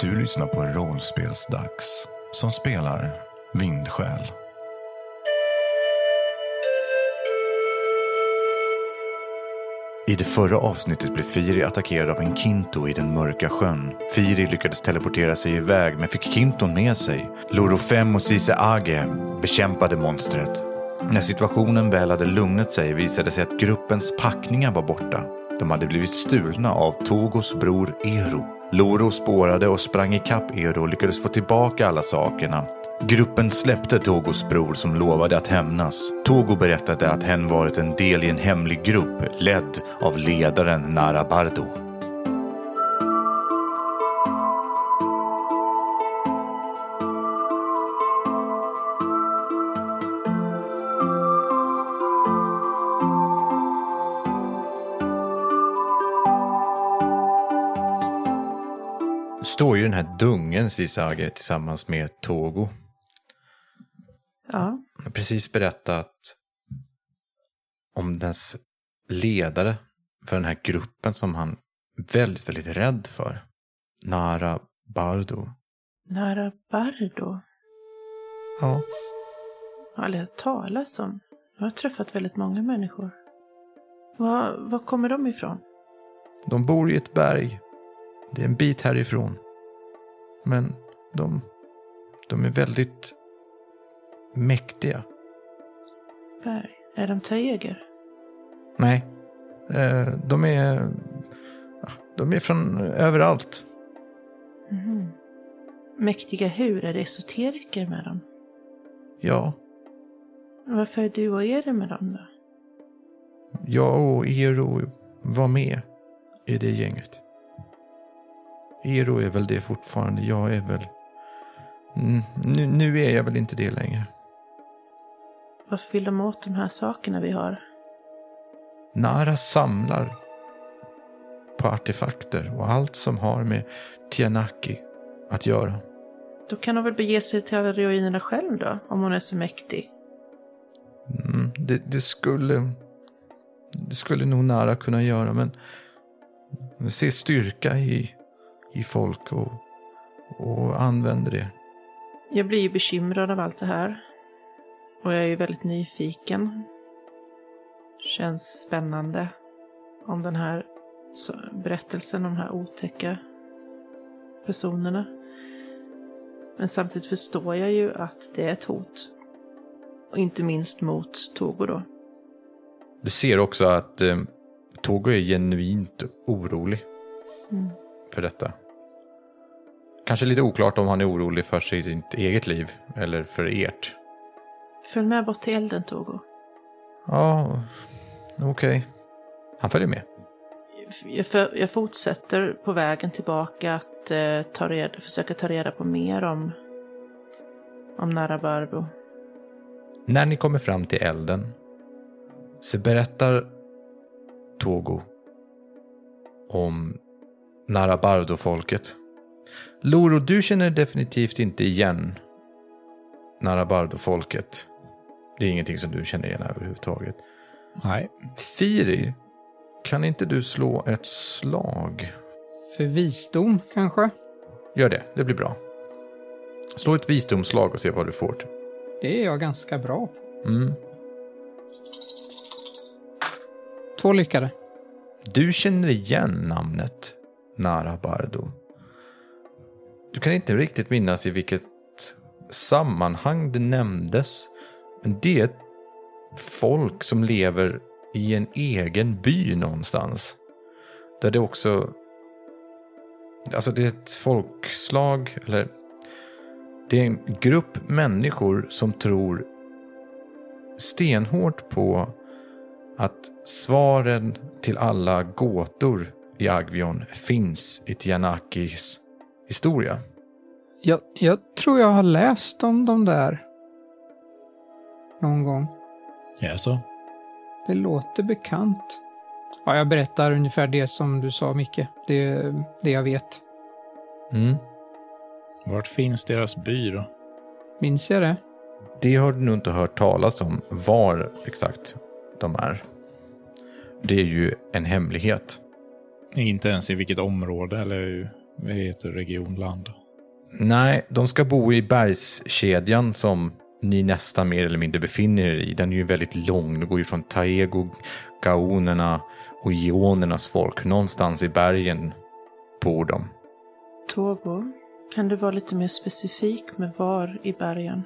Du lyssnar på Rollspelsdags som spelar Vindsjäl. I det förra avsnittet blev Firi attackerad av en Kinto i den mörka sjön. Firi lyckades teleportera sig iväg men fick Kinton med sig. Loro 5 och Sise Age bekämpade monstret. När situationen väl hade lugnat sig visade det sig att gruppens packningar var borta. De hade blivit stulna av Togos bror Ero. Loro spårade och sprang ikapp Ero och lyckades få tillbaka alla sakerna. Gruppen släppte Togos bror som lovade att hämnas. Togo berättade att hen varit en del i en hemlig grupp ledd av ledaren Narabardo. Dungen Sisage tillsammans med Togo. Ja, Jag har precis berättat om dess ledare för den här gruppen som han väldigt, väldigt rädd för. Nara Bardo. Nara Bardo. Ja. Jag har aldrig hört talas om. Jag har träffat väldigt många människor. Var, var kommer de ifrån? De bor i ett berg. Det är en bit härifrån. Men de, de är väldigt mäktiga. Berg. Är de Töjeger? Nej, eh, de är, ja, de är från överallt. Mhm. Mäktiga hur? Är det esoteriker med dem? Ja, Varför är du och Eri med dem då? jag och Ero var med i det gänget. Ero är väl det fortfarande. Jag är väl... Mm, nu, nu är jag väl inte det längre. Varför vill de åt de här sakerna vi har? Nara samlar på artefakter och allt som har med Tianaki att göra. Då kan de väl bege sig till alla ruinerna själv då, om hon är så mäktig? Mm, det, det skulle... Det skulle nog Nara kunna göra, men... Ser styrka i, i folk och, och använder det. Jag blir ju bekymrad av allt det här. Och jag är ju väldigt nyfiken. Känns spännande om den här berättelsen om de här otäcka personerna. Men samtidigt förstår jag ju att det är ett hot. Och inte minst mot Togo då. Du ser också att eh, Togo är genuint orolig Mm. för detta. Kanske lite oklart om han är orolig för sitt eget liv eller för ert. Följ med bort till elden Togo. Ja, okej. Han följer med. Jag, för, jag fortsätter på vägen tillbaka att eh, ta reda, försöka ta reda på mer om, om Narabarbo. När ni kommer fram till elden så berättar Togo om Narabardo-folket. Loro, du känner definitivt inte igen Narabardo-folket. Det är ingenting som du känner igen överhuvudtaget. Nej. Firi, kan inte du slå ett slag? För visdom kanske? Gör det, det blir bra. Slå ett visdomslag och se vad du får. Det är jag ganska bra på. Mm. Två lyckade. Du känner igen namnet Nara Bardo. Du kan inte riktigt minnas i vilket sammanhang det nämndes. Men det är ett folk som lever i en egen by någonstans. Där det också... Alltså det är ett folkslag, eller... Det är en grupp människor som tror stenhårt på att svaren till alla gåtor i Agvion finns i Tianakis historia. Jag, jag tror jag har läst om de där. Någon gång. Jaså? Det låter bekant. Ja, jag berättar ungefär det som du sa, Micke. Det, det jag vet. Mm. Vart finns deras by då? Minns jag det? Det har du nog inte hört talas om var exakt de är. Det är ju en hemlighet. Inte ens i vilket område eller Vad heter regionland? Nej, de ska bo i bergskedjan som ni nästan mer eller mindre befinner er i. Den är ju väldigt lång. Det går ju från Taego, gaonerna och geonernas folk. Någonstans i bergen bor de. Togo, kan du vara lite mer specifik med var i bergen?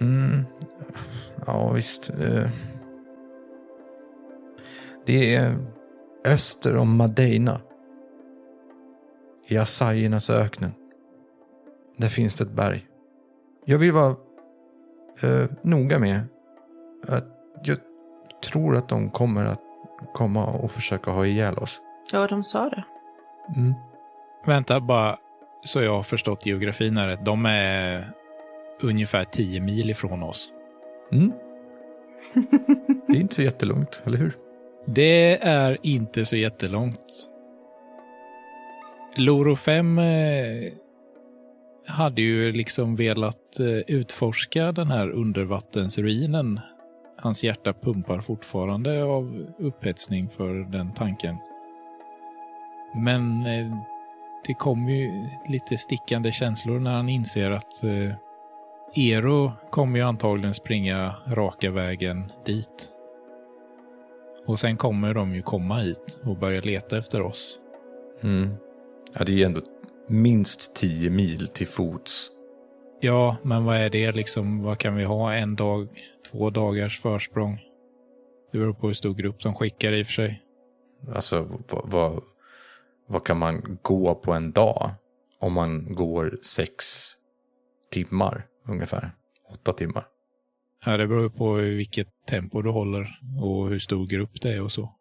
Mm. Ja, visst. eh. Det är öster om Madeina. I Asayernas öknen. Där finns det ett berg. Jag vill vara eh, noga med att jag tror att de kommer att komma och försöka ha ihjäl oss. Ja, de sa det. Mm. Vänta bara, så jag har förstått geografin här rätt. De är ungefär 10 mil ifrån oss. Mm. Det är inte så jättelångt, eller hur? Det är inte så jättelångt. Loro 5 eh, hade ju liksom velat eh, utforska den här undervattensruinen. Hans hjärta pumpar fortfarande av upphetsning för den tanken. Men eh, det kommer ju lite stickande känslor när han inser att eh, Ero kommer ju antagligen springa raka vägen dit. Och sen kommer de ju komma hit och börja leta efter oss. Mm. Ja, det är ändå minst 10 mil till fots. Ja, men vad är det liksom? Vad kan vi ha? En dag, två dagars försprång? Det beror på hur stor grupp de skickar i och för sig. Alltså, vad, vad, vad kan man gå på en dag? Om man går sex timmar ungefär. Åtta timmar. Ja, det beror på vilket tempo du håller och hur stor grupp det är och så.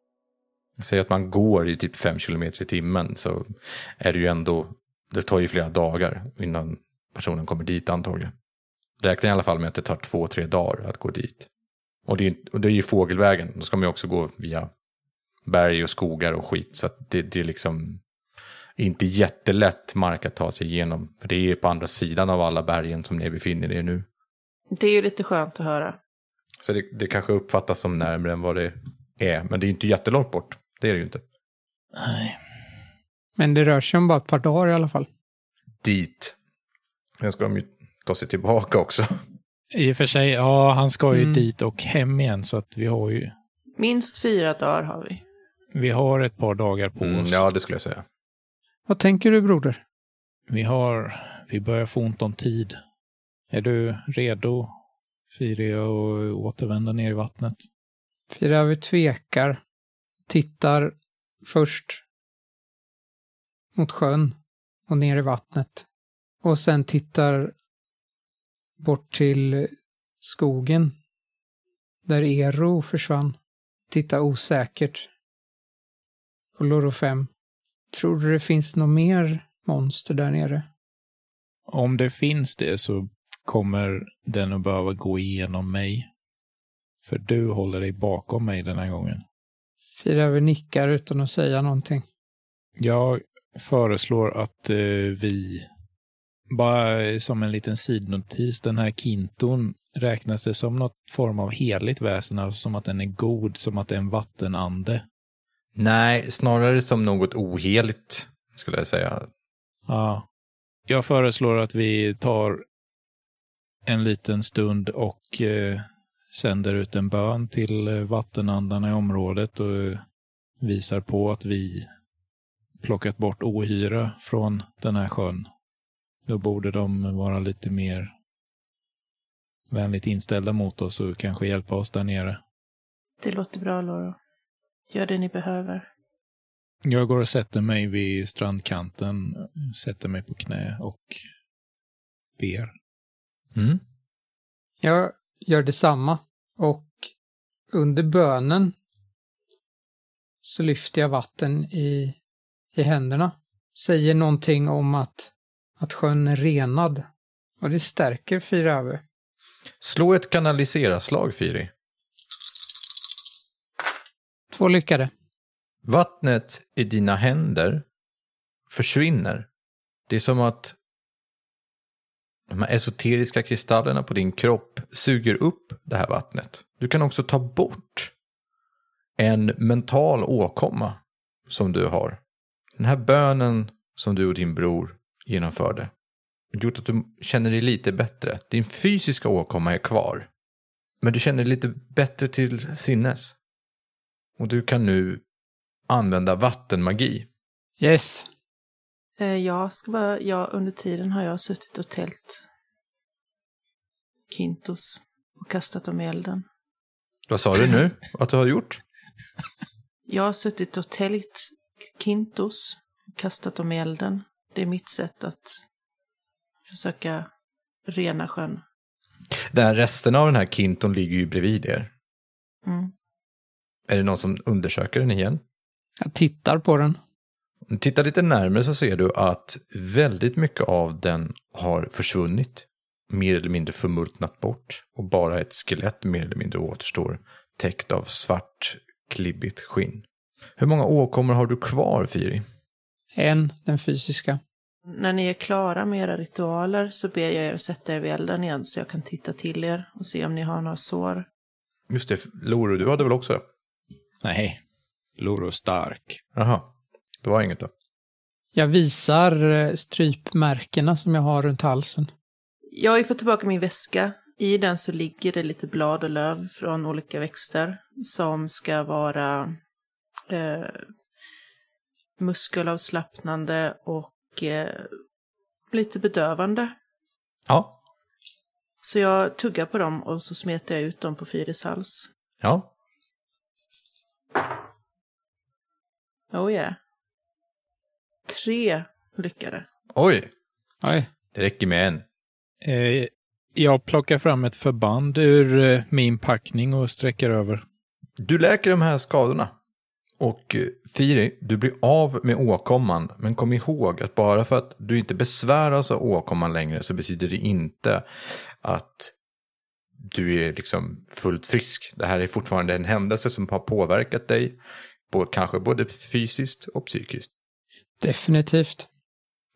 Säg att man går i typ fem kilometer i timmen så är det ju ändå, det tar ju flera dagar innan personen kommer dit antagligen. Räkna i alla fall med att det tar två, tre dagar att gå dit. Och det är, och det är ju fågelvägen, då ska man ju också gå via berg och skogar och skit. Så att det, det är liksom inte jättelätt mark att ta sig igenom. För det är på andra sidan av alla bergen som ni befinner er nu. Det är ju lite skönt att höra. Så det, det kanske uppfattas som närmare än vad det är. Men det är inte jättelångt bort. Det är det ju inte. Nej. Men det rör sig om bara ett par dagar i alla fall. Dit. Sen ska de ju ta sig tillbaka också. I och för sig, ja, han ska ju Mm. dit och hem igen så att vi har ju, Minst fyra dagar har vi. vi har ett par dagar på Mm, oss. ja, det skulle jag säga. Vad tänker du broder? Vi har, vi börjar få ont om tid. Är du redo, Firia, att återvända ner i vattnet? Firavi tvekar, tittar först mot sjön och ner i vattnet. Och sen tittar bort till skogen där Ero försvann. Tittar osäkert på Loro 5. Tror du det finns något mer monster där nere? Om det finns det så kommer den att behöva gå igenom mig. För du håller dig bakom mig den här gången. Firavi nickar utan att säga någonting. Jag föreslår att eh, vi, bara som en liten sidnotis, den här kinton räknas det som något form av heligt väsen, alltså som att den är god, som att det är en vattenande. Nej, snarare som något oheligt, skulle jag säga. Ja. Jag föreslår att vi tar en liten stund och eh, sänder ut en bön till eh, vattenandarna i området och eh, visar på att vi plockat bort ohyra från den här sjön. Då borde de vara lite mer vänligt inställda mot oss och kanske hjälpa oss där nere. Det låter bra, Loro. Gör det ni behöver. Jag går och sätter mig vid strandkanten, sätter mig på knä och ber. Mm. Jag gör detsamma och under bönen så lyfter jag vatten i, i händerna. Säger någonting om att, att sjön är renad och det stärker Firave. Slå ett kanalisera-slag, Firi. Två lyckade. Vattnet i dina händer försvinner. Det är som att de här esoteriska kristallerna på din kropp suger upp det här vattnet. Du kan också ta bort en mental åkomma som du har. Den här bönen som du och din bror genomförde gjort att du känner dig lite bättre. Din fysiska åkomma är kvar. Men du känner dig lite bättre till sinnes. Och du kan nu använda vattenmagi. Yes. Eh, Jag ska bara, ja, under tiden har jag suttit och tält Kintos och kastat dem i elden. Vad sa du nu att du har gjort? Jag har suttit och täljt Kintos och kastat dem i elden. Det är mitt sätt att försöka rena sjön. Där resten av den här kinton ligger ju bredvid er. Mm. Är det någon som undersöker den igen? Jag tittar på den. Om du tittar lite närmare så ser du att väldigt mycket av den har försvunnit. Mer eller mindre förmultnat bort. Och bara ett skelett mer eller mindre återstår. Täckt av svart, klibbigt skinn. Hur många åkommor har du kvar, Firi? En, den fysiska. När ni är klara med era ritualer så ber jag er att sätta er vid elden igen så jag kan titta till er och se om ni har några sår. Just det, Loro, du hade väl också? Nej, Loro stark. Jaha, det var inget då. Jag visar eh, strypmärkena som jag har runt halsen. Jag har ju fått tillbaka min väska. I den så ligger det lite blad och löv från olika växter som ska vara eh, muskelavslappnande och eh, lite bedövande. Ja, Så jag tuggar på dem och så smetar jag ut dem på Fyris hals. ja. Oh yeah. Tre lyckade. Oj, Oj. det räcker med en. Eh, jag plockar fram ett förband ur eh, min packning och sträcker över. Du läker de här skadorna. Och eh, Firi, du blir av med åkomman. Men kom ihåg att bara för att du inte besväras av åkomman längre så betyder det inte att du är liksom fullt frisk. Det här är fortfarande en händelse som har påverkat dig. På, kanske både fysiskt och psykiskt. Definitivt.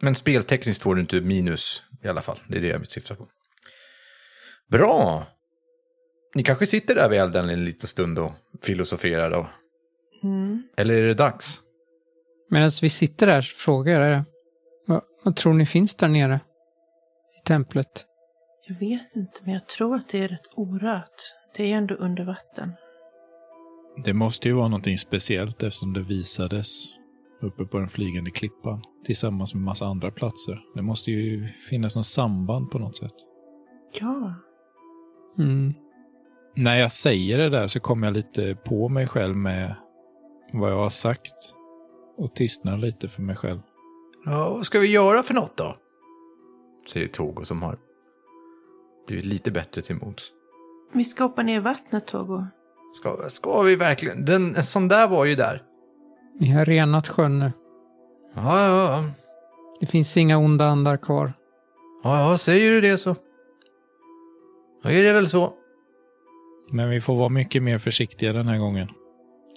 Men speltekniskt får du inte minus i alla fall. Det är det jag syftar på. Bra! Ni kanske sitter där vid elden en liten stund och filosoferar då. Mm. Eller är det dags? Medan vi sitter där så frågar jag er. Vad, vad tror ni finns där nere? I templet? Jag vet inte, men jag tror att det är rätt orört. Det är ju ändå under vatten. Det måste ju vara någonting speciellt eftersom det visades uppe på den flygande klippan tillsammans med massa andra platser. Det måste ju finnas något samband på något sätt. Ja. Mm. När jag säger det där så kommer jag lite på mig själv med vad jag har sagt och tystnar lite för mig själv. Ja, vad ska vi göra för något då? Säger Togo som har blivit lite bättre till mods. Vi ska hoppa ner i vattnet, Togo. Ska, ska vi verkligen? Den, en sån där var ju där. Ni har renat sjön nu. Ja, ja, ja. Det finns inga onda andar kvar. Ja, ja, säger du det så. Då är det väl så. Men vi får vara mycket mer försiktiga den här gången.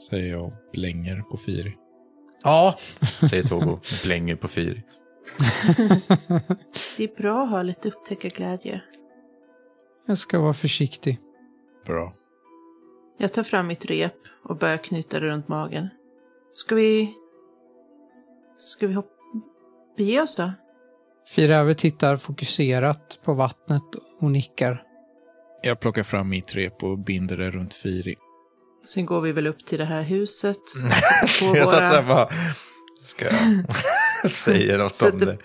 Säger jag och blänger på Firi. Ja, säger Togo blänger på Firi. Det är bra att ha lite upptäckarglädje. Jag ska vara försiktig. Bra. Jag tar fram mitt rep och börjar knyta det runt magen. Ska vi... Ska vi hoppa... Bege oss då? Firave tittar fokuserat på vattnet och nickar. Jag plockar fram mitt rep och binder det runt Firi. Sen går vi väl upp till det här huset. På Jag satt där bara, ska jag säga något om Sätter- det?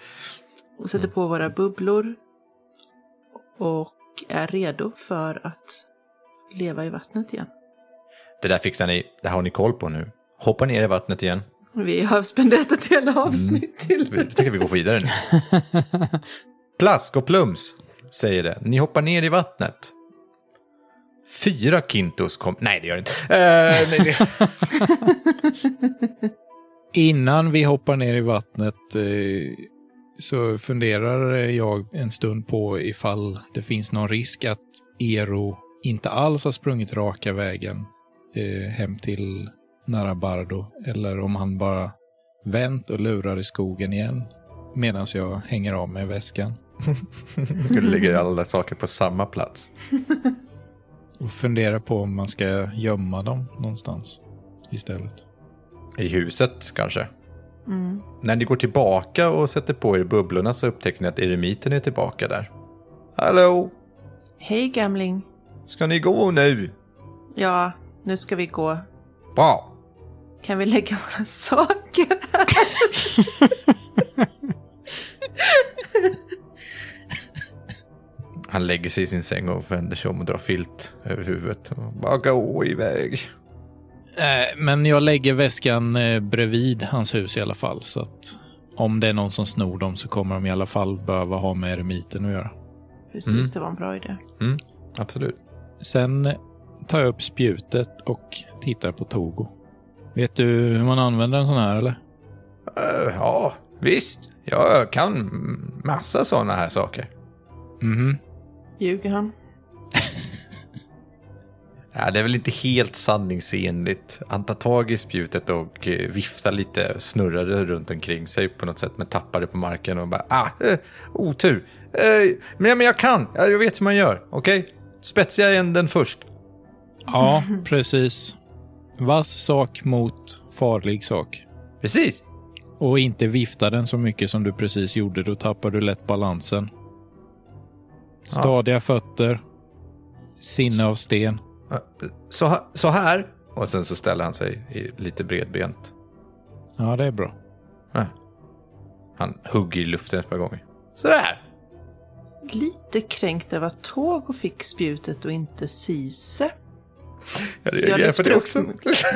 och sätter på våra bubblor. Och är redo för att leva i vattnet igen. Det där fixar ni, det har ni koll på nu. Hoppa ner i vattnet igen. Vi har spenderat ett helt avsnitt till Jag tycker vi går vidare nu. Plask och plums, säger det. Ni hoppar ner i vattnet. Fyra kintos kom... Nej, det gör det inte. Eh, nej, det... Innan vi hoppar ner i vattnet eh, så funderar jag en stund på ifall det finns någon risk att Ero inte alls har sprungit raka vägen eh, hem till Narabardo. Eller om han bara vänt och lurar i skogen igen medan jag hänger av mig väskan. Du lägger alla saker på samma plats. Och funderar på om man ska gömma dem någonstans istället. I huset kanske. Mm. När ni går tillbaka och sätter på er bubblorna så upptäcker ni att eremiten är tillbaka där. Hallå, Hej gamling. ska ni gå nu? Ja, nu ska vi gå. Bra. Kan vi lägga våra saker här? Han lägger sig i sin säng och vänder sig om och drar filt över huvudet. Och bara gå iväg. Eh, Men jag lägger väskan eh, bredvid hans hus i alla fall. Så att om det är någon som snor dem så kommer de i alla fall behöva ha med eremiten att göra. Precis, Mm. det var en bra idé. Mm, absolut. Sen tar jag upp spjutet och tittar på Togo. Vet du hur man använder en sån här eller? Eh, ja, visst. Jag kan massa sådana här saker. Mhm. Ljuger han? Ja, det är väl inte helt sanningsenligt. Han tar tag i spjutet och eh, viftar lite, snurrar det runt omkring sig på något sätt, men tappar det på marken och bara ah, eh, otur. Eh, men, men jag kan, Ja, jag vet hur man gör, okej? Spetsiga änden först. Ja, precis. Vass sak mot farlig sak. Precis. Och inte vifta den så mycket som du precis gjorde, då tappar du lätt balansen. Stadiga fötter. Sinne av sten. Så, här- så här. Och sen så ställer han sig i, lite bredbent. Ja, det är bra. Han hugger i luften ett par gånger. Sådär. Lite kränkt över att Togo fick spjutet och inte Sise. Jag jag lyfter, upp, också.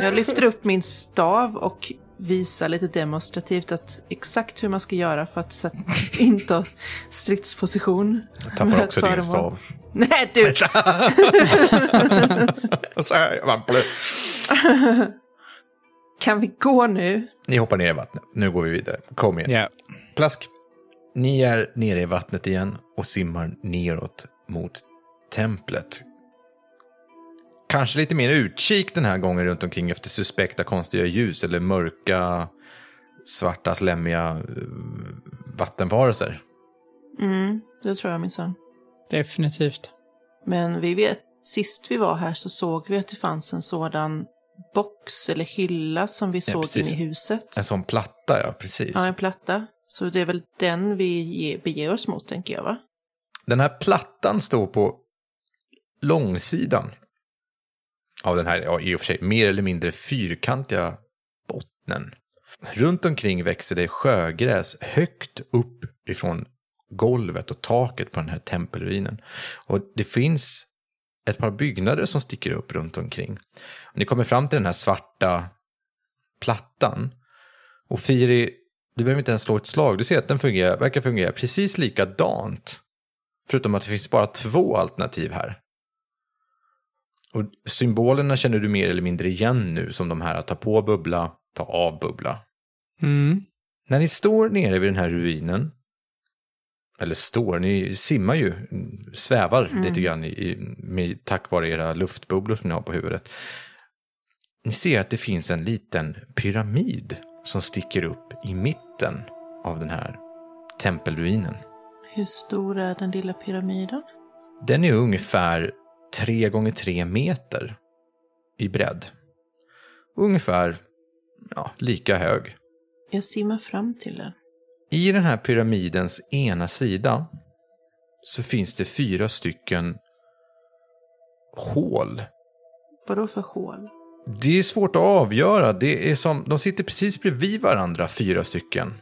jag lyfter upp min stav och visar lite demonstrativt att exakt hur man ska göra för att sätta, inta stridsposition. Jag med tappar också din stav. Nej du! Kan vi gå nu? Ni hoppar ner i vattnet. Nu går vi vidare. Kom igen. Ja. Plask. Ni är nere i vattnet igen och simmar neråt mot templet. Kanske lite mer utkik den här gången runt omkring efter suspekta konstiga ljus eller mörka, svarta, slemmiga eh, vattenvarelser. Mm, det tror jag minsann. Definitivt. Men vi vet, sist vi var här så såg vi att det fanns en sådan box eller hylla som vi såg precis. in i huset. En sån platta, ja, precis. Ja, en platta. Så det är väl den vi ge, beger oss mot, tänker jag, va? Den här plattan står på långsidan av den här, ja, i och för sig, mer eller mindre fyrkantiga bottnen. Runt omkring växer det sjögräs högt upp ifrån golvet och taket på den här tempelruinen. Och det finns ett par byggnader som sticker upp runt omkring. Ni kommer fram till den här svarta plattan. Och Firi, du behöver inte ens slå ett slag. Du ser att den fungerar, verkar fungera precis likadant. Förutom att det finns bara två alternativ här. Och symbolerna känner du mer eller mindre igen nu som de här ta på bubbla, ta av bubbla. Mm. När ni står nere vid den här ruinen, eller står, ni simmar ju, svävar lite grann i, i, med, tack vare era luftbubblor som ni har på huvudet. Ni ser att det finns en liten pyramid som sticker upp i mitten av den här tempelruinen. Hur stor är den lilla pyramiden? Den är ungefär 3 gånger 3 meter i bredd. Ungefär ja, lika hög. Jag simmar fram till den. I den här pyramidens ena sida så finns det fyra stycken hål. Vadå för hål? Det är svårt att avgöra. Det är som, de sitter precis bredvid varandra, fyra stycken.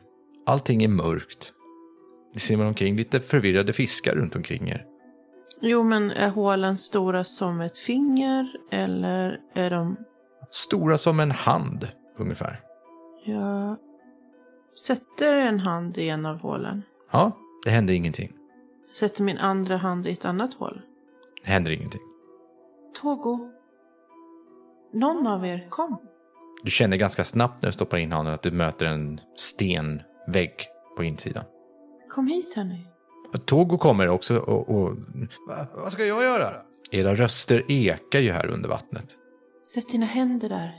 Allting är mörkt. Det simmar omkring lite förvirrade fiskar runt omkring er. Jo, men är hålen stora som ett finger eller är de... Stora som en hand, ungefär. Jag sätter en hand i en av hålen. Ja, det händer ingenting. Sätter min andra hand i ett annat hål. Det händer ingenting. Togo. Någon av er, kom. Du känner ganska snabbt när du stoppar in handen att du möter en stenvägg på insidan. Kom hit hörni. Togo kommer också och... och Va, vad ska jag göra? Era röster ekar ju här under vattnet. Sätt dina händer där.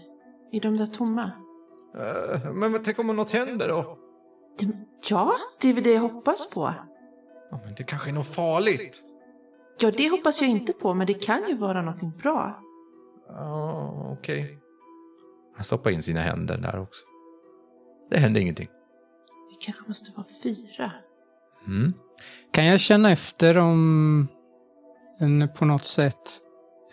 I de där tomma. Eh, men, men tänk om något händer då? Det, ja, det är väl det jag hoppas på. Ja, men det kanske är något farligt. Ja, det hoppas jag inte på, men det kan ju vara någonting bra. Ja, okej. Han stoppar in sina händer där också. det händer ingenting. Vi kanske måste vara fyra. Mm. Kan jag känna efter om den på något sätt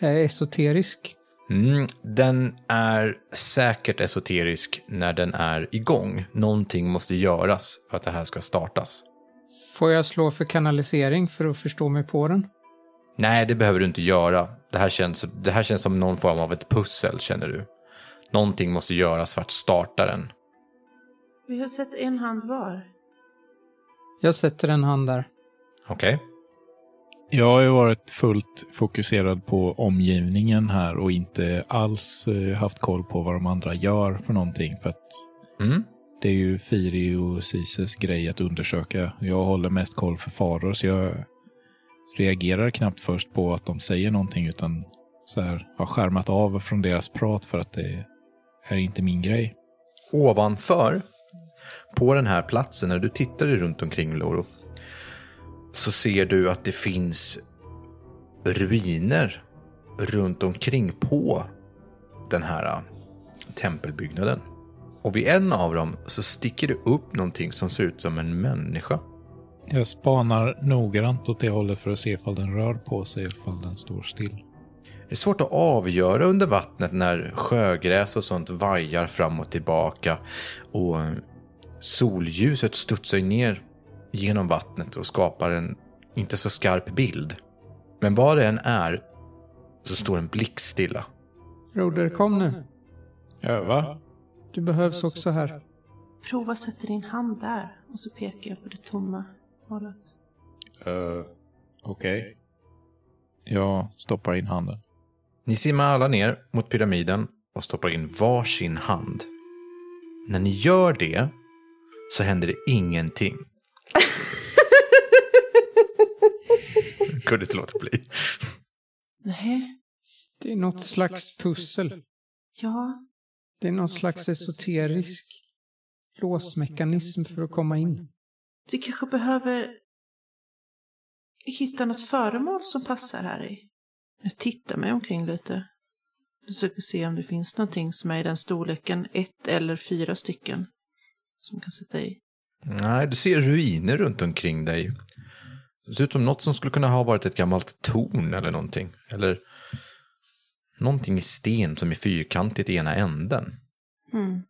är esoterisk? Mm, den är säkert esoterisk när den är igång. Någonting måste göras för att det här ska startas. Får jag slå för kanalisering för att förstå mig på den? Nej, det behöver du inte göra. Det här känns, det här känns som någon form av ett pussel, känner du. Någonting måste göras för att starta den. Vi har sett en hand var. Jag sätter en hand där. Okej? Jag har ju varit fullt fokuserad på omgivningen här och inte alls eh, haft koll på vad de andra gör för någonting. För att Mm. det är ju Firi och Sises grej att undersöka. Jag håller mest koll för faror så jag reagerar knappt först på att de säger någonting utan så här har skärmat av från deras prat för att det är inte min grej. Ovanför, på den här platsen, när du tittar runt omkring Loro, så ser du att det finns ruiner runt omkring på den här äh, tempelbyggnaden. Och vid en av dem så sticker det upp någonting som ser ut som en människa. Jag spanar noggrant åt det hållet för att se ifall den rör på sig, ifall den står still. Det är svårt att avgöra under vattnet när sjögräs och sånt vajar fram och tillbaka och solljuset studsar ner genom vattnet och skapar en inte så skarp bild. Men vad det än är så står den blickstilla. Broder, kom nu. Öva? Du behövs också här. Prova sätta din hand där. Och så pekar jag på det tomma hållet. Uh, Okej. Jag stoppar in handen. Ni simmar alla ner mot pyramiden och stoppar in varsin hand. När ni gör det så händer det ingenting. Kunde inte låta bli. Nej. Det är något slags pussel. Ja. Det är någon slags esoterisk låsmekanism för att komma in. Vi kanske behöver hitta något föremål som passar här i. Jag tittar mig omkring lite. Försöker se om det finns någonting som är i den storleken, ett eller fyra stycken, som kan sätta i. Nej, du ser ruiner runt omkring dig. Det ser ut som något som skulle kunna ha varit ett gammalt torn eller någonting. Eller någonting i sten som är fyrkantigt i ena änden. Mm.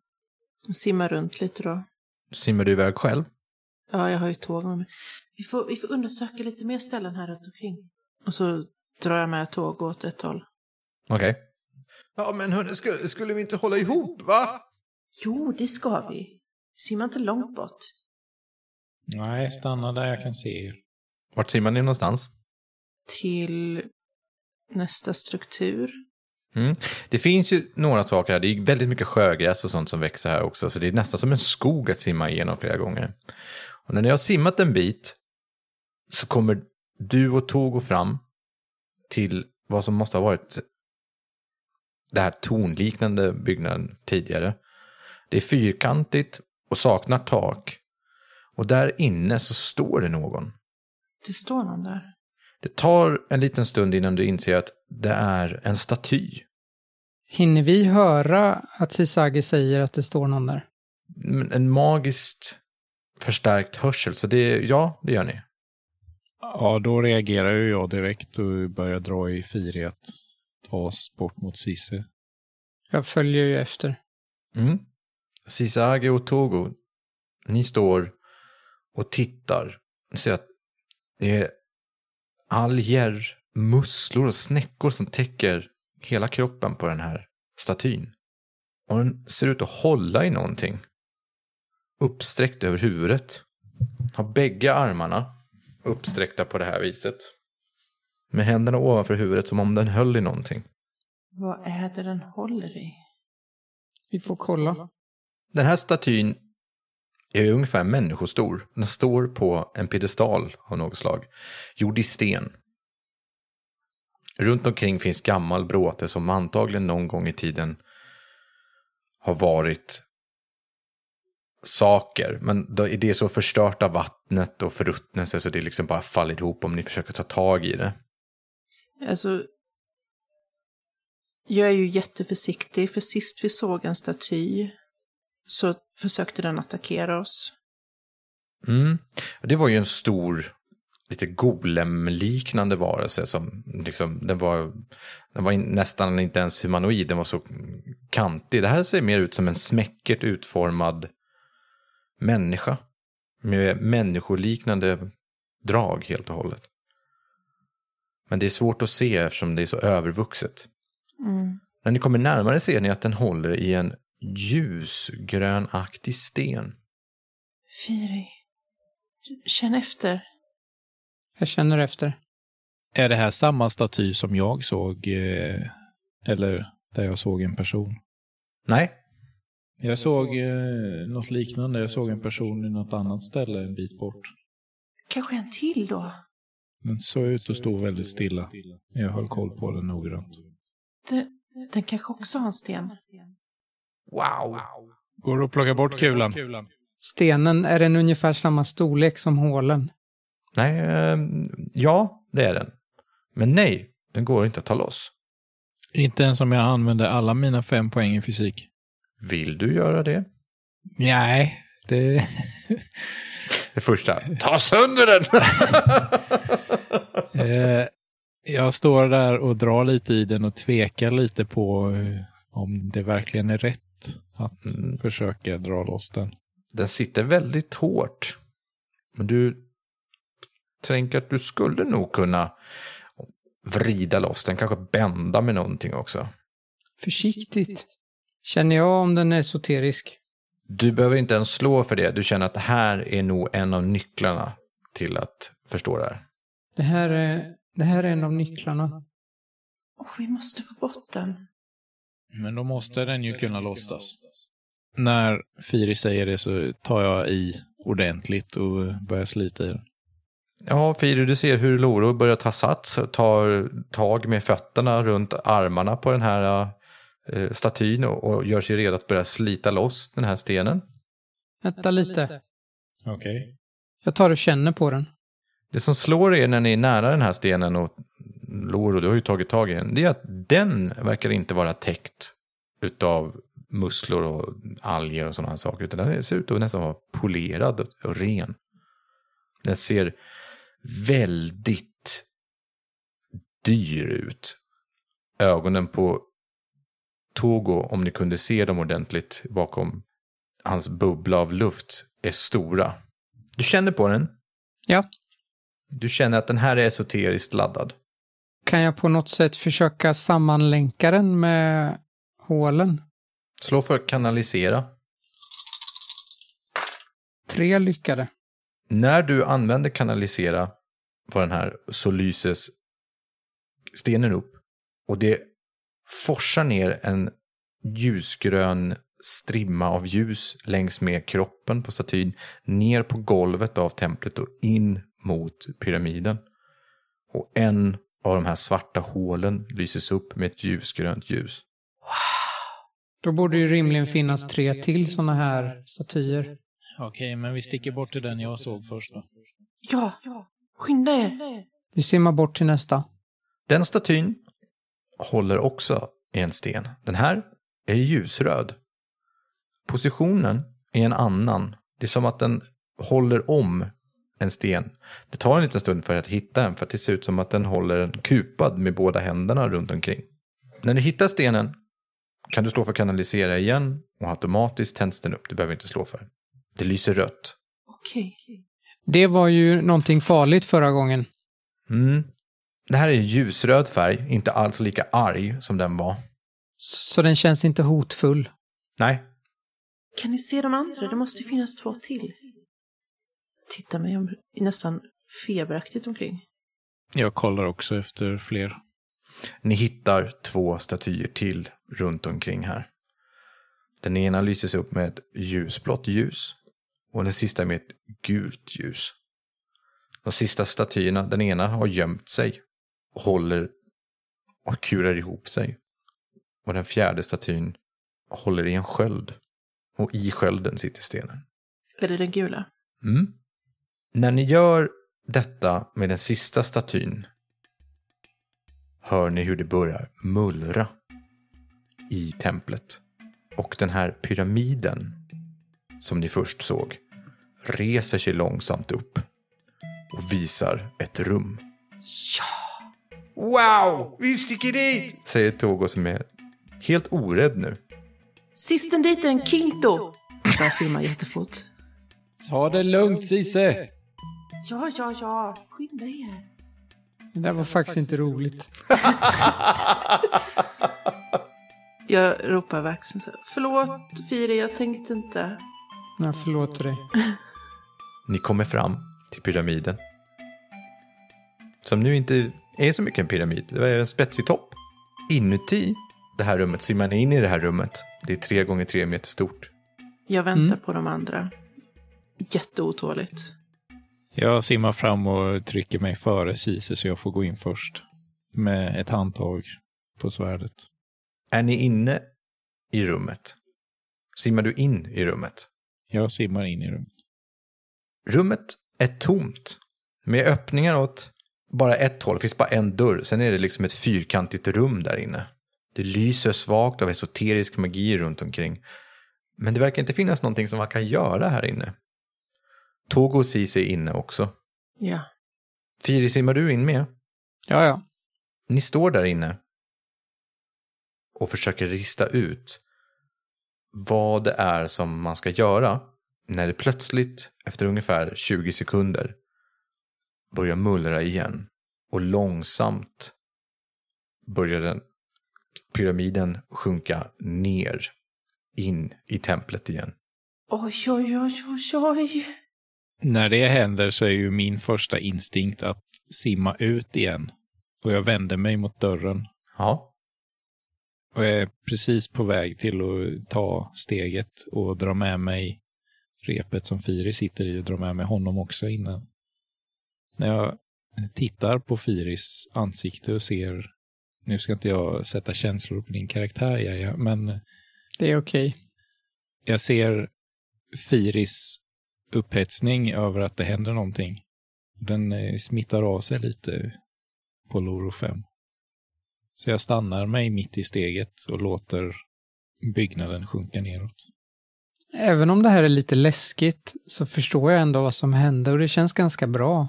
Simmar runt lite då. Simmar du iväg själv? Ja, jag har ju tåg med mig. Vi får, vi får undersöka lite mer ställen här runt omkring. Och så drar jag med tåg åt ett håll. Okej. Ja, men hörni, skulle, skulle vi inte hålla ihop, va? Jo, det ska vi. Simmar inte långt bort. Nej, stanna där jag kan se er. Vart simmar ni någonstans? Till nästa struktur. Mm. Det finns ju några saker här. Det är väldigt mycket sjögräs och sånt som växer här också. Så det är nästan som en skog att simma igenom flera gånger. Och när ni har simmat en bit så kommer du och Togo fram till vad som måste ha varit det här tornliknande byggnaden tidigare. Det är fyrkantigt och saknar tak. Och där inne så står det någon. Det står någon där. Det tar en liten stund innan du inser att det är en staty. Hinner vi höra att Sisagi säger att det står någon där? En magiskt förstärkt hörsel, så det, ja, det gör ni. Ja, då reagerar ju jag direkt och börjar dra i Firi att ta oss bort mot Sisse. Jag följer ju efter. Mm. Sisage och Togo, ni står och tittar. Ni ser att det är alger, musslor och snäckor som täcker hela kroppen på den här statyn. Och den ser ut att hålla i någonting. Uppsträckt över huvudet. Har bägge armarna uppsträckta på det här viset. Med händerna ovanför huvudet som om den höll i någonting. Vad är det den håller i? Vi får kolla. Den här statyn är ungefär människostor. Den står på en piedestal av något slag. Gjord i sten. Runt omkring finns gammal bråte som antagligen någon gång i tiden har varit saker. Men det är så förstört av vattnet och förruttnelse så det liksom bara faller ihop om ni försöker ta tag i det. Alltså, jag är ju jätteförsiktig, för sist vi såg en staty så försökte den attackera oss. Mm. Det var ju en stor, lite golem-liknande varelse som liksom, den var, den var nästan inte ens humanoid, den var så kantig. Det här ser mer ut som en smäckert utformad människa. Med människoliknande drag helt och hållet. Men det är svårt att se eftersom det är så övervuxet. Mm. När ni kommer närmare ser ni att den håller i en ljusgrönaktig sten. Firi, känn efter. Jag känner efter. Är det här samma staty som jag såg? Eh, eller där jag såg en person? Nej, Jag såg eh, något liknande. Jag såg en person i något annat ställe en bit bort. Kanske en till då? Den såg ut att stå väldigt stilla. Jag höll koll på den noggrant. Det, den kanske också har en sten. Wow. Går att plocka bort kulan? Stenen, är den ungefär samma storlek som hålen? Nej, eh, ja, det är den. Men nej, den går inte att ta loss. Inte ens om jag använder alla mina fem poäng i fysik. Vill du göra det? Nej, det... Det första, ta sönder den! Eh, jag står där och drar lite i den och tvekar lite på eh, om det verkligen är rätt att Mm. försöka dra loss den. den sitter väldigt hårt. Men du tänker att du skulle nog kunna vrida loss den, kanske bända med någonting också. Försiktigt. Känner jag om den är esoterisk? Du behöver inte ens slå för det, du känner att det här är nog en av nycklarna till att förstå det här. Det här är, det här är en av nycklarna. Åh, vi måste få bort den. Men då måste den ju kunna lossas. När Firi säger det så tar jag i ordentligt och börjar slita i den. Ja, Firi, du ser hur Loro börjar ta sats, tar tag med fötterna runt armarna på den här eh, statyn och, och gör sig redo att börja slita loss den här stenen. Vänta lite. Okej. Jag tar och känner på den. Det som slår er när ni är nära den här stenen och Loro, du har ju tagit tag i den, det är att den verkar inte vara täckt utav musslor och alger och sådana saker, utan den ser ut att nästan vara polerad och ren. Den ser väldigt dyr ut. Ögonen på Togo, om ni kunde se dem ordentligt bakom hans bubbla av luft, är stora. Du känner på den. Ja. Du känner att den här är esoteriskt laddad. Kan jag på något sätt försöka sammanlänka den med hålen? Slå för kanalisera. Tre lyckade. När du använder kanalisera på den här så lyses stenen upp och det forsar ner en ljusgrön strimma av ljus längs med kroppen på statyn ner på golvet av templet och in mot pyramiden. Och en av de här svarta hålen lyses upp med ett ljusgrönt ljus. Då borde ju rimligen finnas tre till sådana här statyer. Okej, men vi sticker bort till den jag såg först då. Ja, skynda er. Vi simmar bort till nästa. Den statyn håller också i en sten. Den här är ljusröd. Positionen är en annan. Det är som att den håller om en sten. Det tar en liten stund för att hitta den för att det ser ut som att den håller den kupad med båda händerna runt omkring. När du hittar stenen kan du slå för kanalisera igen och automatiskt tänds den upp. Du behöver inte slå för. Det lyser rött. Okej. Det var ju någonting farligt förra gången. Mm. Det här är ljusröd färg, inte alls lika arg som den var. Så den känns inte hotfull. Nej, Kan ni se de andra? Det måste ju finnas två till. Titta mig om, nästan feberaktigt omkring. Jag kollar också efter fler. Ni hittar två statyer till runt omkring här. Den ena lyses upp med ett ljusblått ljus och den sista med ett gult ljus. De sista statyerna, den ena har gömt sig och håller och kurar ihop sig. Och den fjärde statyn håller i en sköld. Och i skölden sitter stenen. Är det den gula? Mm. När ni gör detta med den sista statyn hör ni hur det börjar mullra i templet. Och den här pyramiden som ni först såg, reser sig långsamt upp och visar ett rum. Ja! Wow! Vi sticker dit! Säger Togo som är helt orädd nu. Sisten dit är en Kinto! Börjar simma jättefort. Ta det lugnt Cise! Ja, ja, ja. Skynda er. Det där var faktiskt inte roligt. Jag ropar över axeln så Förlåt Firi, jag tänkte inte. Jag förlåter dig. Ni kommer fram till pyramiden. Som nu inte är så mycket en pyramid. Det är en spetsig topp. Inuti det här rummet simmar ni in i det här rummet. Det är tre gånger tre meter stort. Jag väntar Mm. på de andra. Jätteotåligt. Jag simmar fram och trycker mig före Cise så jag får gå in först. Med ett handtag på svärdet. Är ni inne i rummet? Simmar du in i rummet? Jag simmar in i rummet. Rummet är tomt. Med öppningar åt bara ett håll. Det finns bara en dörr. Sen är det liksom ett fyrkantigt rum där inne. Det lyser svagt av esoterisk magi runt omkring. Men det verkar inte finnas någonting som man kan göra här inne. Togo och är inne också. Ja. Firi, simmar du in med? Ja, ja. Ni står där inne och försöker rista ut vad det är som man ska göra när det plötsligt, efter ungefär 20 sekunder, börjar mullra igen och långsamt börjar den, pyramiden sjunka ner in i templet igen. Oj, oj, oj, oj, oj. När det händer så är ju min första instinkt att simma ut igen. Och jag vänder mig mot dörren. Ja, Och jag är precis på väg till att ta steget och dra med mig repet som Firi sitter i och dra med mig honom också innan. När jag tittar på Firis ansikte och ser, nu ska inte jag sätta känslor på din karaktär, Jaja, men Det är okej. jag ser Firis upphetsning över att det händer någonting. Den eh, smittar av sig lite på Loro 5. Så jag stannar mig mitt i steget och låter byggnaden sjunka neråt. Även om det här är lite läskigt så förstår jag ändå vad som hände och det känns ganska bra.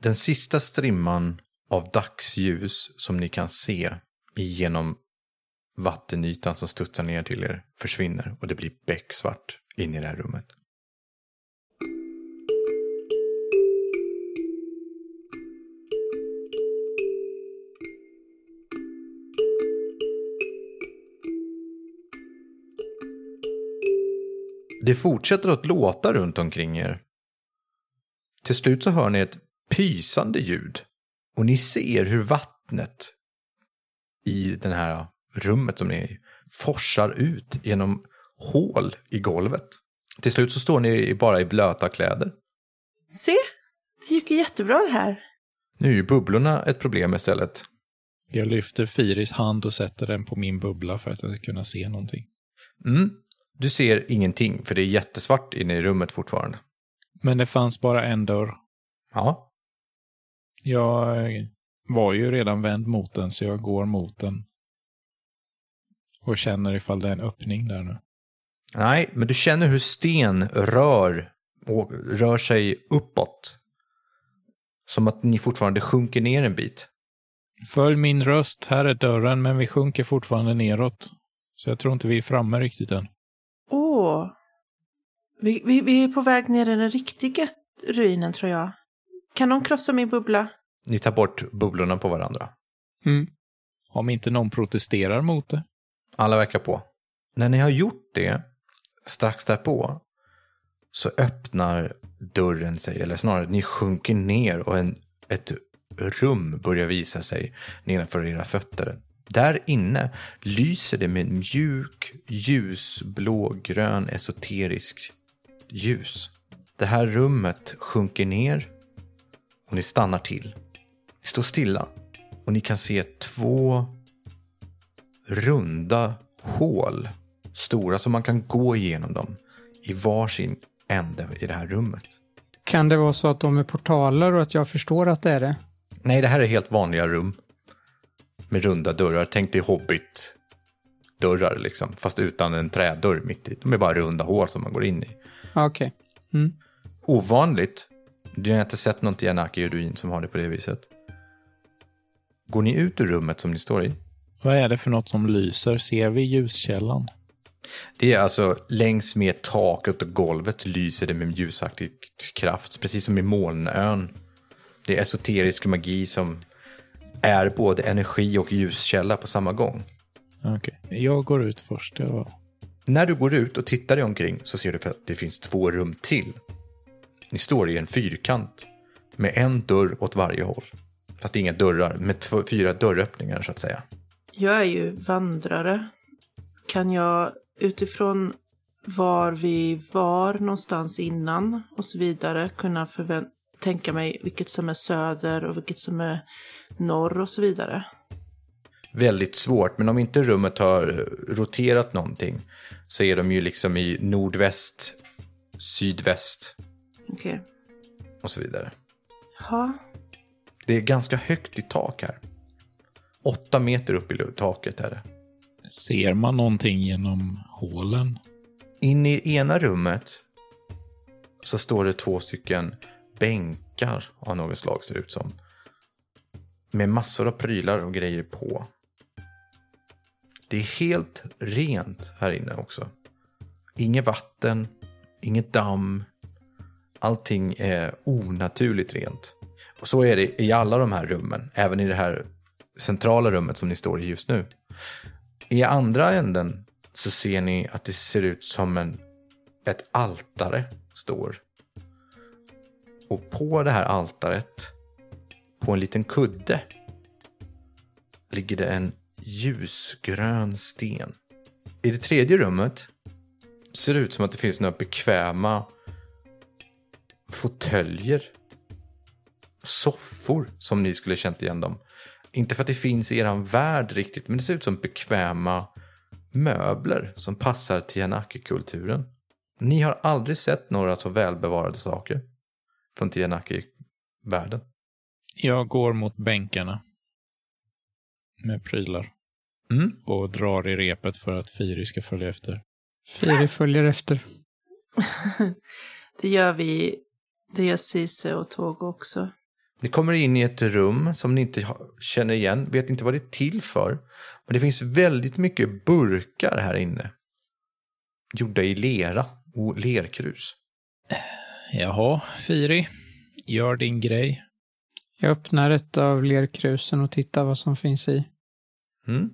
Den sista strimman av dagsljus som ni kan se genom vattenytan som studsar ner till er försvinner och det blir becksvart in i det här rummet. Det fortsätter att låta runt omkring er. Till slut så hör ni ett pysande ljud. Och ni ser hur vattnet i det här rummet som ni är i forsar ut genom hål i golvet. Till slut så står ni bara i blöta kläder. Se, det gick ju jättebra det här. Nu är ju bubblorna ett problem istället. Jag lyfter Firis hand och sätter den på min bubbla för att jag ska kunna se någonting. Mm. Du ser ingenting, för det är jättesvart inne i rummet fortfarande. Men det fanns bara en dörr. Ja, Jag var ju redan vänd mot den, så jag går mot den. Och känner ifall det är en öppning där nu. nej, men du känner hur sten rör, och rör sig uppåt. Som att ni fortfarande sjunker ner en bit. Följ min röst, här är dörren, men vi sjunker fortfarande neråt. Så jag tror inte vi är framme riktigt än. Vi, vi, vi är på väg ner i den riktiga ruinen tror jag. Kan någon krossa min bubbla? Ni tar bort bubblorna på varandra. Mm. Om inte någon protesterar mot det. Alla verkar på. När ni har gjort det, strax därpå, så öppnar dörren sig, eller snarare ni sjunker ner och en, ett rum börjar visa sig nedanför era fötter. Där inne lyser det med mjuk, ljusblågrön, esoterisk ljus. Det här rummet sjunker ner och ni stannar till. Ni står stilla och ni kan se två runda hål. Stora så man kan gå igenom dem i varsin ände i det här rummet. Kan det vara så att de är portaler och att jag förstår att det är det? Nej, det här är helt vanliga rum. Med runda dörrar. Tänk dig Hobbit. skåpdörrar liksom, fast utan en trädörr mitt i. De är bara runda hål som man går in i. Ja, Okej. Mm. Ovanligt. Du har inte sett någon Tianaki-ruin som har det på det viset. Går ni ut ur rummet som ni står i? Vad är det för något som lyser? Ser vi ljuskällan? Det är alltså längs med taket och golvet lyser det med ljusaktig kraft, precis som i molnön. Det är esoterisk magi som är både energi och ljuskälla på samma gång. Okej. Jag går ut först. Ja. När du går ut och tittar dig omkring så ser du för att det finns två rum till. Ni står i en fyrkant med en dörr åt varje håll. Fast inga dörrar, med två, fyra dörröppningar så att säga. Jag är ju vandrare. Kan jag utifrån var vi var någonstans innan och så vidare kunna förvä- tänka mig vilket som är söder och vilket som är norr och så vidare? Väldigt svårt, men om inte rummet har roterat någonting så är de ju liksom i nordväst, sydväst Okej. och så vidare. Ja, Det är ganska högt i tak här. Åtta meter upp i taket är det. Ser man någonting genom hålen? In i ena rummet så står det två stycken bänkar av något slag ser det ut som. Med massor av prylar och grejer på. Det är helt rent här inne också. Inget vatten, inget damm. Allting är onaturligt rent. Och så är det i alla de här rummen, även i det här centrala rummet som ni står i just nu. I andra änden så ser ni att det ser ut som en, ett altare står. Och på det här altaret, på en liten kudde, ligger det en ljusgrön sten. I det tredje rummet ser det ut som att det finns några bekväma fåtöljer. Soffor, som ni skulle känt igen dem. Inte för att det finns i eran värld riktigt, men det ser ut som bekväma möbler som passar Tianaki-kulturen. Ni har aldrig sett några så välbevarade saker från Tianaki-världen. Jag går mot bänkarna med prylar Mm. och drar i repet för att Firi ska följa efter. Firi följer efter. det gör vi. Det gör Cise och Togo också. Ni kommer in i ett rum som ni inte känner igen, vet inte vad det är till för. Men det finns väldigt mycket burkar här inne. Gjorda i lera och lerkrus. Jaha, Firi. Gör din grej. Jag öppnar ett av lerkrusen och tittar vad som finns i. Mm.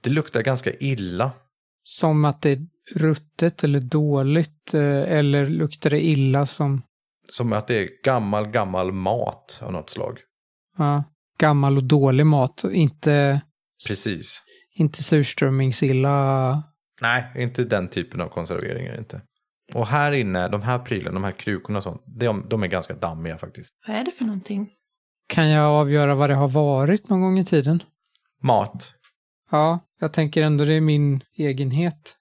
Det luktar ganska illa. Som att det är ruttet eller dåligt, eh, eller luktar det illa som Som att det är gammal, gammal mat av något slag. ja, gammal och dålig mat. Inte, Precis. inte surströmmingsilla. Nej, inte den typen av konserveringar inte. Och här inne, de här prylarna, de här krukorna och sånt, de, de är ganska dammiga faktiskt. Vad är det för någonting? Kan jag avgöra vad det har varit någon gång i tiden? Mat. Ja, jag tänker ändå det är min egenhet.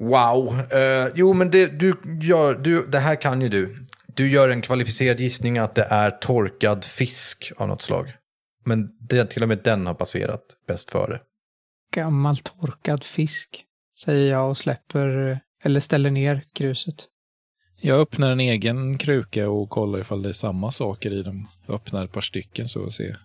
Wow. Eh, jo, men det, du gör, du, det här kan ju du. Du gör en kvalificerad gissning att det är torkad fisk av något slag. Men det, till och med den har passerat bäst före. Gammal torkad fisk, säger jag och släpper, eller ställer ner kruset. Jag öppnar en egen kruka och kollar ifall det är samma saker i dem. Jag öppnar ett par stycken så och ser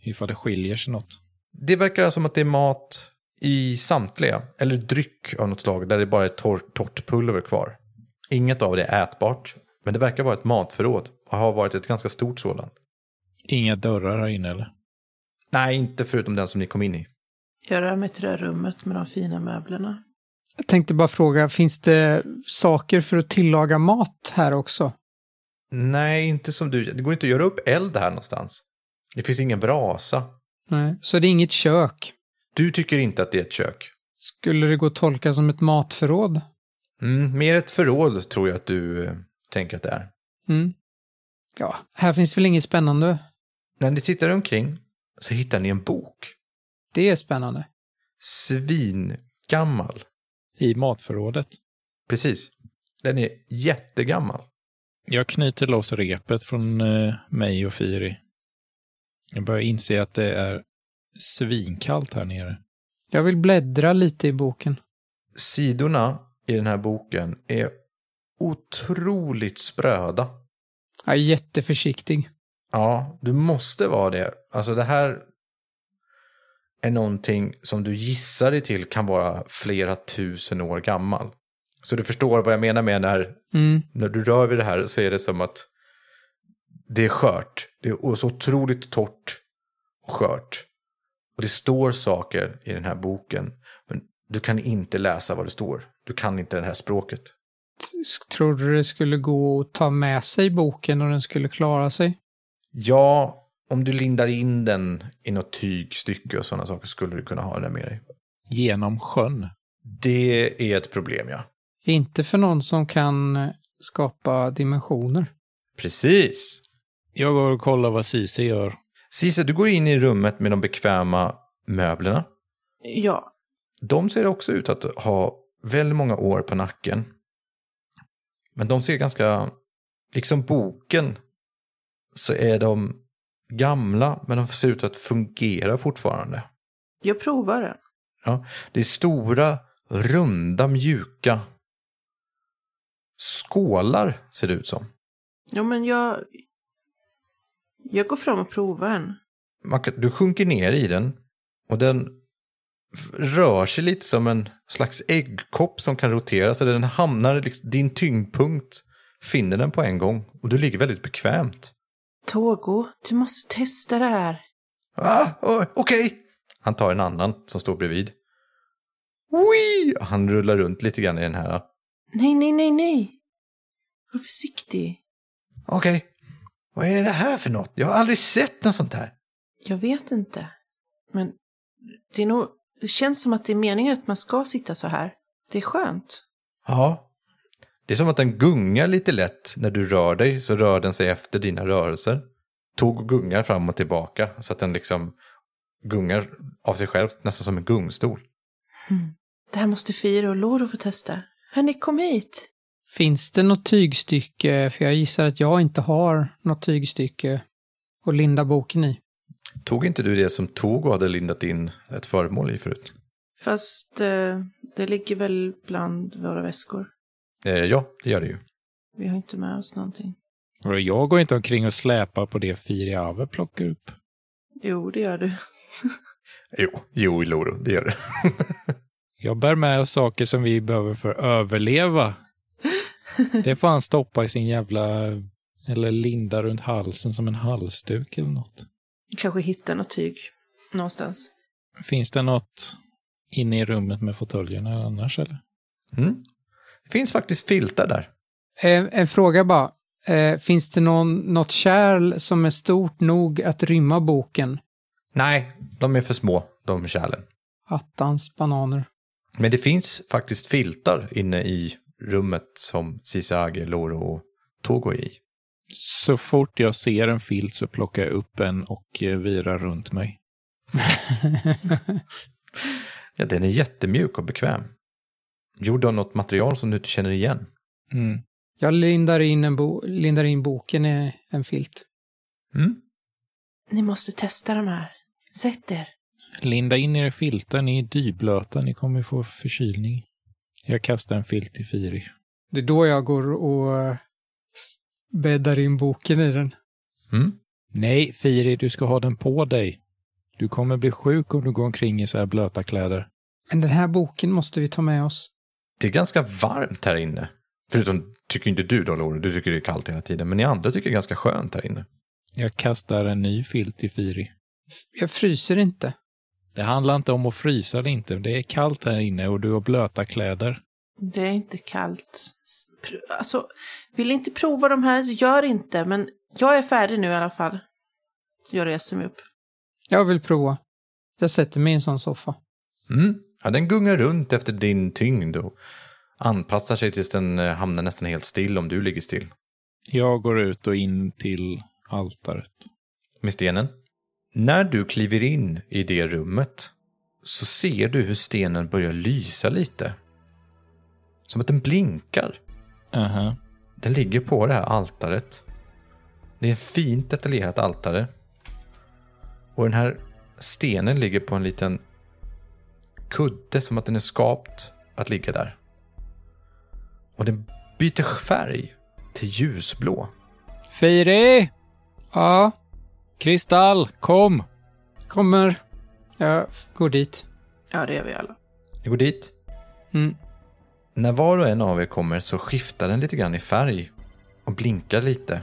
ifall det skiljer sig något. Det verkar som att det är mat i samtliga, eller dryck av något slag, där det bara är tor- torrt pulver kvar. Inget av det är ätbart, men det verkar vara ett matförråd och har varit ett ganska stort sådant. Inga dörrar här inne eller? Nej, inte förutom den som ni kom in i. Jag rör mig till det här rummet med de fina möblerna. Jag tänkte bara fråga, finns det saker för att tillaga mat här också? Nej, inte som du. Det går inte att göra upp eld här någonstans. Det finns ingen brasa. Nej, så det är inget kök. Du tycker inte att det är ett kök. Skulle det gå att tolka som ett matförråd? Mm, mer ett förråd tror jag att du eh, tänker att det är. Mm. Ja, här finns väl inget spännande? När ni tittar omkring så hittar ni en bok. Det är spännande. Svingammal. I matförrådet. Precis. Den är jättegammal. Jag knyter loss repet från eh, mig och Firi. Jag börjar inse att det är svinkallt här nere. Jag vill bläddra lite i boken. Sidorna i den här boken är otroligt spröda. Jag är jätteförsiktig. Ja, du måste vara det. Alltså det här är någonting som du gissar dig till kan vara flera tusen år gammal. Så du förstår vad jag menar med när, Mm. när du rör vid det här så är det som att det är skört. Det är så otroligt torrt och skört. Och det står saker i den här boken. Men du kan inte läsa vad det står. Du kan inte det här språket. Tror du det skulle gå att ta med sig boken och den skulle klara sig? Ja, om du lindar in den i något tygstycke och sådana saker skulle du kunna ha den med dig. Genom sjön. Det är ett problem, ja. Inte för någon som kan skapa dimensioner. Precis. Jag går och kollar vad Cici gör. Cisa, du går in i rummet med de bekväma möblerna. Ja, De ser också ut att ha väldigt många år på nacken. Men de ser ganska, liksom boken, så är de gamla, men de ser ut att fungera fortfarande. jag provar den. Ja, det är stora, runda, mjuka skålar, ser det ut som. Ja, men jag... Jag går fram och provar en. Man kan, du sjunker ner i den och den rör sig lite som en slags äggkopp som kan rotera så den hamnar, liksom, din tyngdpunkt finner den på en gång och du ligger väldigt bekvämt. Togo, du måste testa det här. Ah, Okej! Han tar en annan som står bredvid. Wee! Han rullar runt lite grann i den här. Nej, nej, nej, nej. Var försiktig. Okej. Vad är det här för något? Jag har aldrig sett något sånt här. Jag vet inte. Men det är nog... Det känns som att det är meningen att man ska sitta så här. Det är skönt. Ja. Det är som att den gungar lite lätt. När du rör dig så rör den sig efter dina rörelser. Tog och gungar fram och tillbaka så att den liksom gungar av sig själv nästan som en gungstol. Hmm. Det här måste Fira och Loro få testa. Hörni, kom hit. Finns det något tygstycke? För jag gissar att jag inte har något tygstycke att linda boken i. Tog inte du det som Togo hade lindat in ett föremål i förut? Fast eh, det ligger väl bland våra väskor. Eh, ja, det gör det ju. Vi har inte med oss någonting. Och jag går inte omkring och släpar på det Firi Ave plockar upp. Jo, det gör du. Jo, jo Loro, det gör det. Jag bär med oss saker som vi behöver för att överleva. Det får han stoppa i sin jävla... Eller linda runt halsen som en halsduk eller något. Kanske hitta något tyg någonstans. Finns det något inne i rummet med fåtöljerna annars eller? Mm. Finns faktiskt filtar där. Eh, en fråga bara. Eh, finns det någon, något kärl som är stort nog att rymma boken? Nej, de är för små, de kärlen. Attans bananer. Men det finns faktiskt filtar inne i rummet som Sisage, Loro och Togo är i. Så fort jag ser en filt så plockar jag upp en och eh, virar runt mig. Ja, den är jättemjuk och bekväm. Gjord av något material som du inte känner igen. Mm. Jag lindar in, en bo lindar in boken i en filt. Mm. Ni måste testa de här. Sätt er. Linda in er i filtar, ni är dyblöta, ni kommer få förkylning. Jag kastar en filt till Firi. Det är då jag går och eh, bäddar in boken i den. Mm. Nej, Firi, du ska ha den på dig. Du kommer bli sjuk om du går omkring i så här blöta kläder. Men den här boken måste vi ta med oss. Det är ganska varmt här inne. Förutom tycker inte du då, Loro. Du tycker det är kallt hela tiden. Men ni andra tycker det är ganska skönt här inne. Jag kastar en ny filt till Firi. Jag fryser inte. Det handlar inte om att frysa eller inte. Det är kallt här inne och du har blöta kläder. Det är inte kallt. Alltså, vill inte prova de här, gör inte. Men jag är färdig nu i alla fall. Så jag reser mig upp. Jag vill prova. Jag sätter mig i en sån soffa. Mm. Ja, den gungar runt efter din tyngd och anpassar sig tills den eh, hamnar nästan helt still om du ligger still. Jag går ut och in till altaret. Med stenen. När du kliver in i det rummet så ser du hur stenen börjar lysa lite. Som att den blinkar. Aha. Den ligger på det här altaret. Det är ett fint detaljerat altare. Och den här stenen ligger på en liten kudde, som att den är skapt att ligga där. Och den byter färg till ljusblå. Firi! Ja, Kristall, kom! kommer. Jag går dit. Ja, det gör vi alla. Jag går dit. Mm. När var och en av er kommer så skiftar den lite grann i färg och blinkar lite.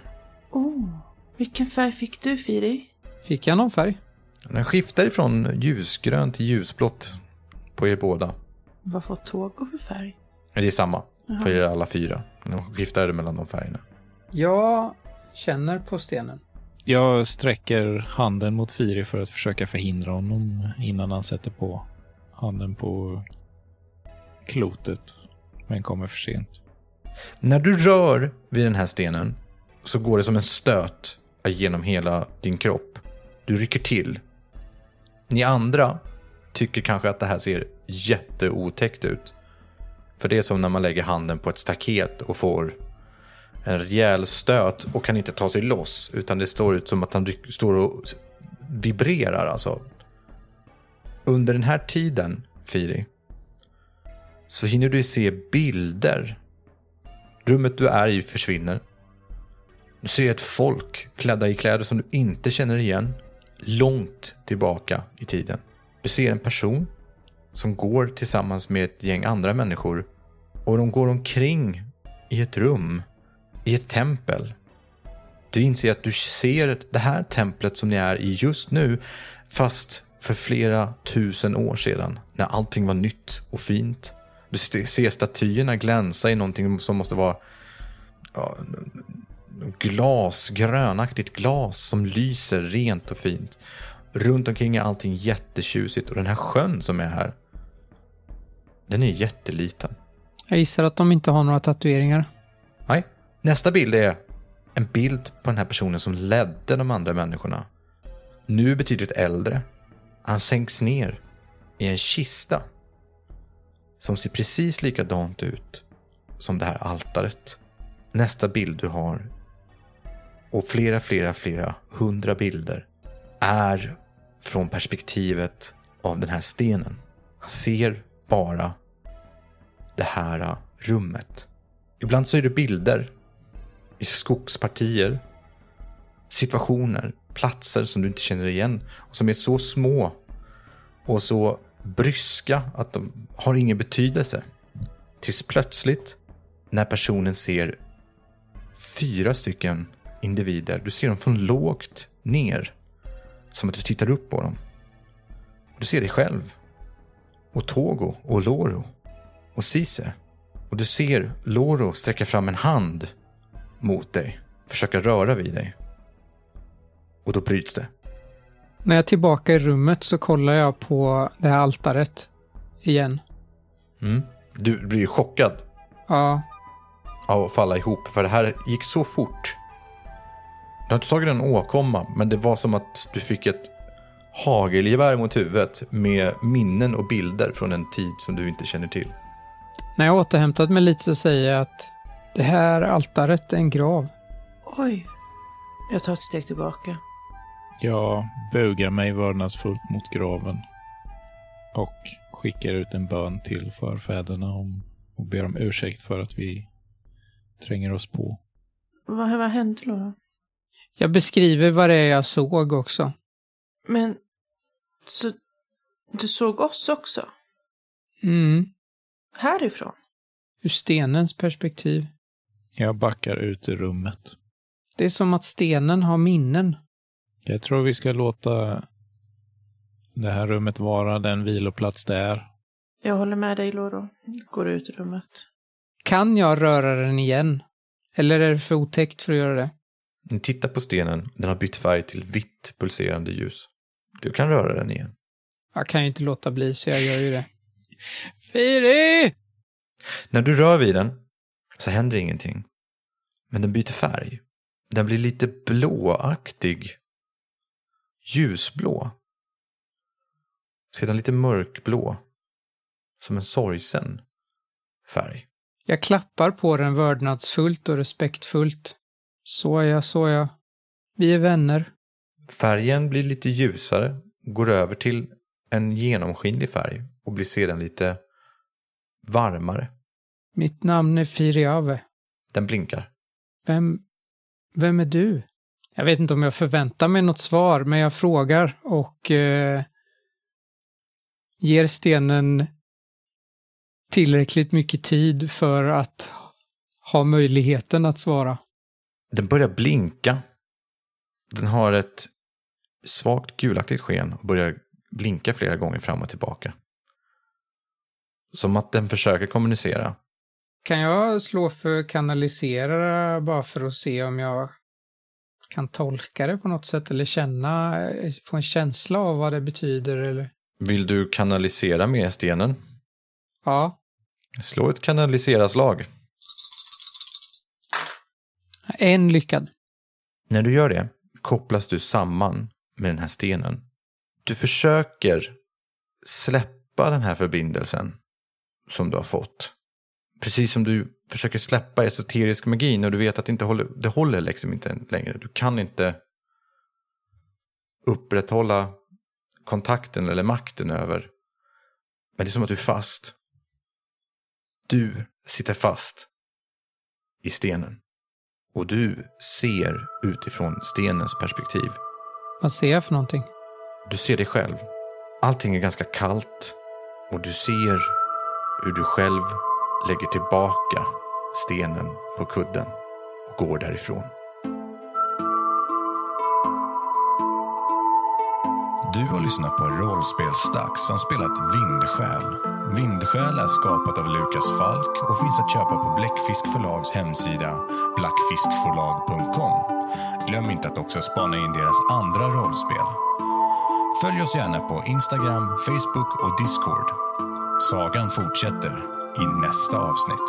Oh, vilken färg fick du, Firi? Fick jag någon färg? Den skiftar ifrån ljusgrönt till ljusblått på er båda. Vad får Togo för färg? Det är samma Jaha. för er alla fyra. De skiftar mellan de färgerna. Jag känner på stenen. Jag sträcker handen mot Firi för att försöka förhindra honom innan han sätter på handen på klotet. Men kommer för sent. När du rör vid den här stenen så går det som en stöt genom hela din kropp. Du rycker till. Ni andra tycker kanske att det här ser jätteotäckt ut. För det är som när man lägger handen på ett staket och får en rejäl stöt och kan inte ta sig loss. Utan det står ut som att han står och vibrerar alltså. Under den här tiden, Firi, så hinner du se bilder Rummet du är i försvinner. Du ser ett folk klädda i kläder som du inte känner igen. Långt tillbaka i tiden. Du ser en person som går tillsammans med ett gäng andra människor. Och de går omkring i ett rum. I ett tempel. Du inser att du ser det här templet som ni är i just nu. Fast för flera tusen år sedan. När allting var nytt och fint. Du ser statyerna glänsa i någonting som måste vara ja, glas, grönaktigt glas som lyser rent och fint. Runt omkring är allting jättetjusigt och den här sjön som är här, den är jätteliten. Jag gissar att de inte har några tatueringar. Nej, nästa bild är en bild på den här personen som ledde de andra människorna. Nu betydligt äldre. Han sänks ner i en kista som ser precis likadant ut som det här altaret. Nästa bild du har och flera, flera, flera hundra bilder är från perspektivet av den här stenen. Han ser bara det här rummet. Ibland så är det bilder i skogspartier, situationer, platser som du inte känner igen och som är så små och så bryska att de har ingen betydelse. Tills plötsligt, när personen ser fyra stycken individer, du ser dem från lågt ner, som att du tittar upp på dem. Du ser dig själv, och Togo och Loro och Cise. Och du ser Loro sträcka fram en hand mot dig, försöka röra vid dig. Och då bryts det. När jag är tillbaka i rummet så kollar jag på det här altaret igen. Mm. Du blir ju chockad Ja, av att falla ihop, för det här gick så fort. Du har inte tagit en åkomma, men det var som att du fick ett hagelgevär mot huvudet med minnen och bilder från en tid som du inte känner till. när jag återhämtat mig lite så säger jag att det här altaret är en grav. Oj. Jag tar ett steg tillbaka. Jag bugar mig vördnadsfullt mot graven och skickar ut en bön till förfäderna om, och ber om ursäkt för att vi tränger oss på. Vad, vad hände då? Jag beskriver vad det är jag såg också. Men, så du såg oss också? Mm, Härifrån? ur stenens perspektiv. Jag backar ut ur rummet. Det är som att stenen har minnen. Jag tror vi ska låta det här rummet vara den viloplats det är. Jag håller med dig, Loro. Går ut ur rummet. Kan jag röra den igen? Eller är det för otäckt för att göra det? Ni tittar på stenen, den har bytt färg till vitt pulserande ljus. Du kan röra den igen. Jag kan ju inte låta bli, så jag gör ju det. Firi! När du rör vid den så händer ingenting. Men den byter färg. Den blir lite blåaktig. Ljusblå. Sedan lite mörkblå. Som en sorgsen färg. Jag klappar på den vördnadsfullt och respektfullt. Såja, såja. Vi är vänner. Färgen blir lite ljusare, går över till en genomskinlig färg och blir sedan lite varmare. Mitt namn är Firiave. Den blinkar. Vem, vem är du? Jag vet inte om jag förväntar mig något svar, men jag frågar och eh, ger stenen tillräckligt mycket tid för att ha möjligheten att svara. Den börjar blinka. Den har ett svagt gulaktigt sken och börjar blinka flera gånger fram och tillbaka. Som att den försöker kommunicera. Kan jag slå för kanalisera bara för att se om jag kan tolka det på något sätt eller känna, få en känsla av vad det betyder eller? Vill du kanalisera med stenen? Ja. Slå ett kanalisera-slag. En lyckad. När du gör det kopplas du samman med den här stenen. Du försöker släppa den här förbindelsen som du har fått. Precis som du försöker släppa esoterisk magi när du vet att det inte håller, det håller liksom inte längre. Du kan inte upprätthålla kontakten eller makten över. Men det är som att du är fast. Du sitter fast i stenen. Och du ser utifrån stenens perspektiv. Vad ser jag för någonting? Du ser dig själv. Allting är ganska kallt och du ser hur du själv lägger tillbaka stenen på kudden och går därifrån. Du har lyssnat på Rollspelsdags som spelat Vindsjäl. Vindsjäl är skapat av Lukas Falk och finns att köpa på Bläckfisk förlags hemsida blackfiskförlag.com. Glöm inte att också spana in deras andra rollspel. Följ oss gärna på Instagram, Facebook och Discord. Sagan fortsätter i nästa avsnitt.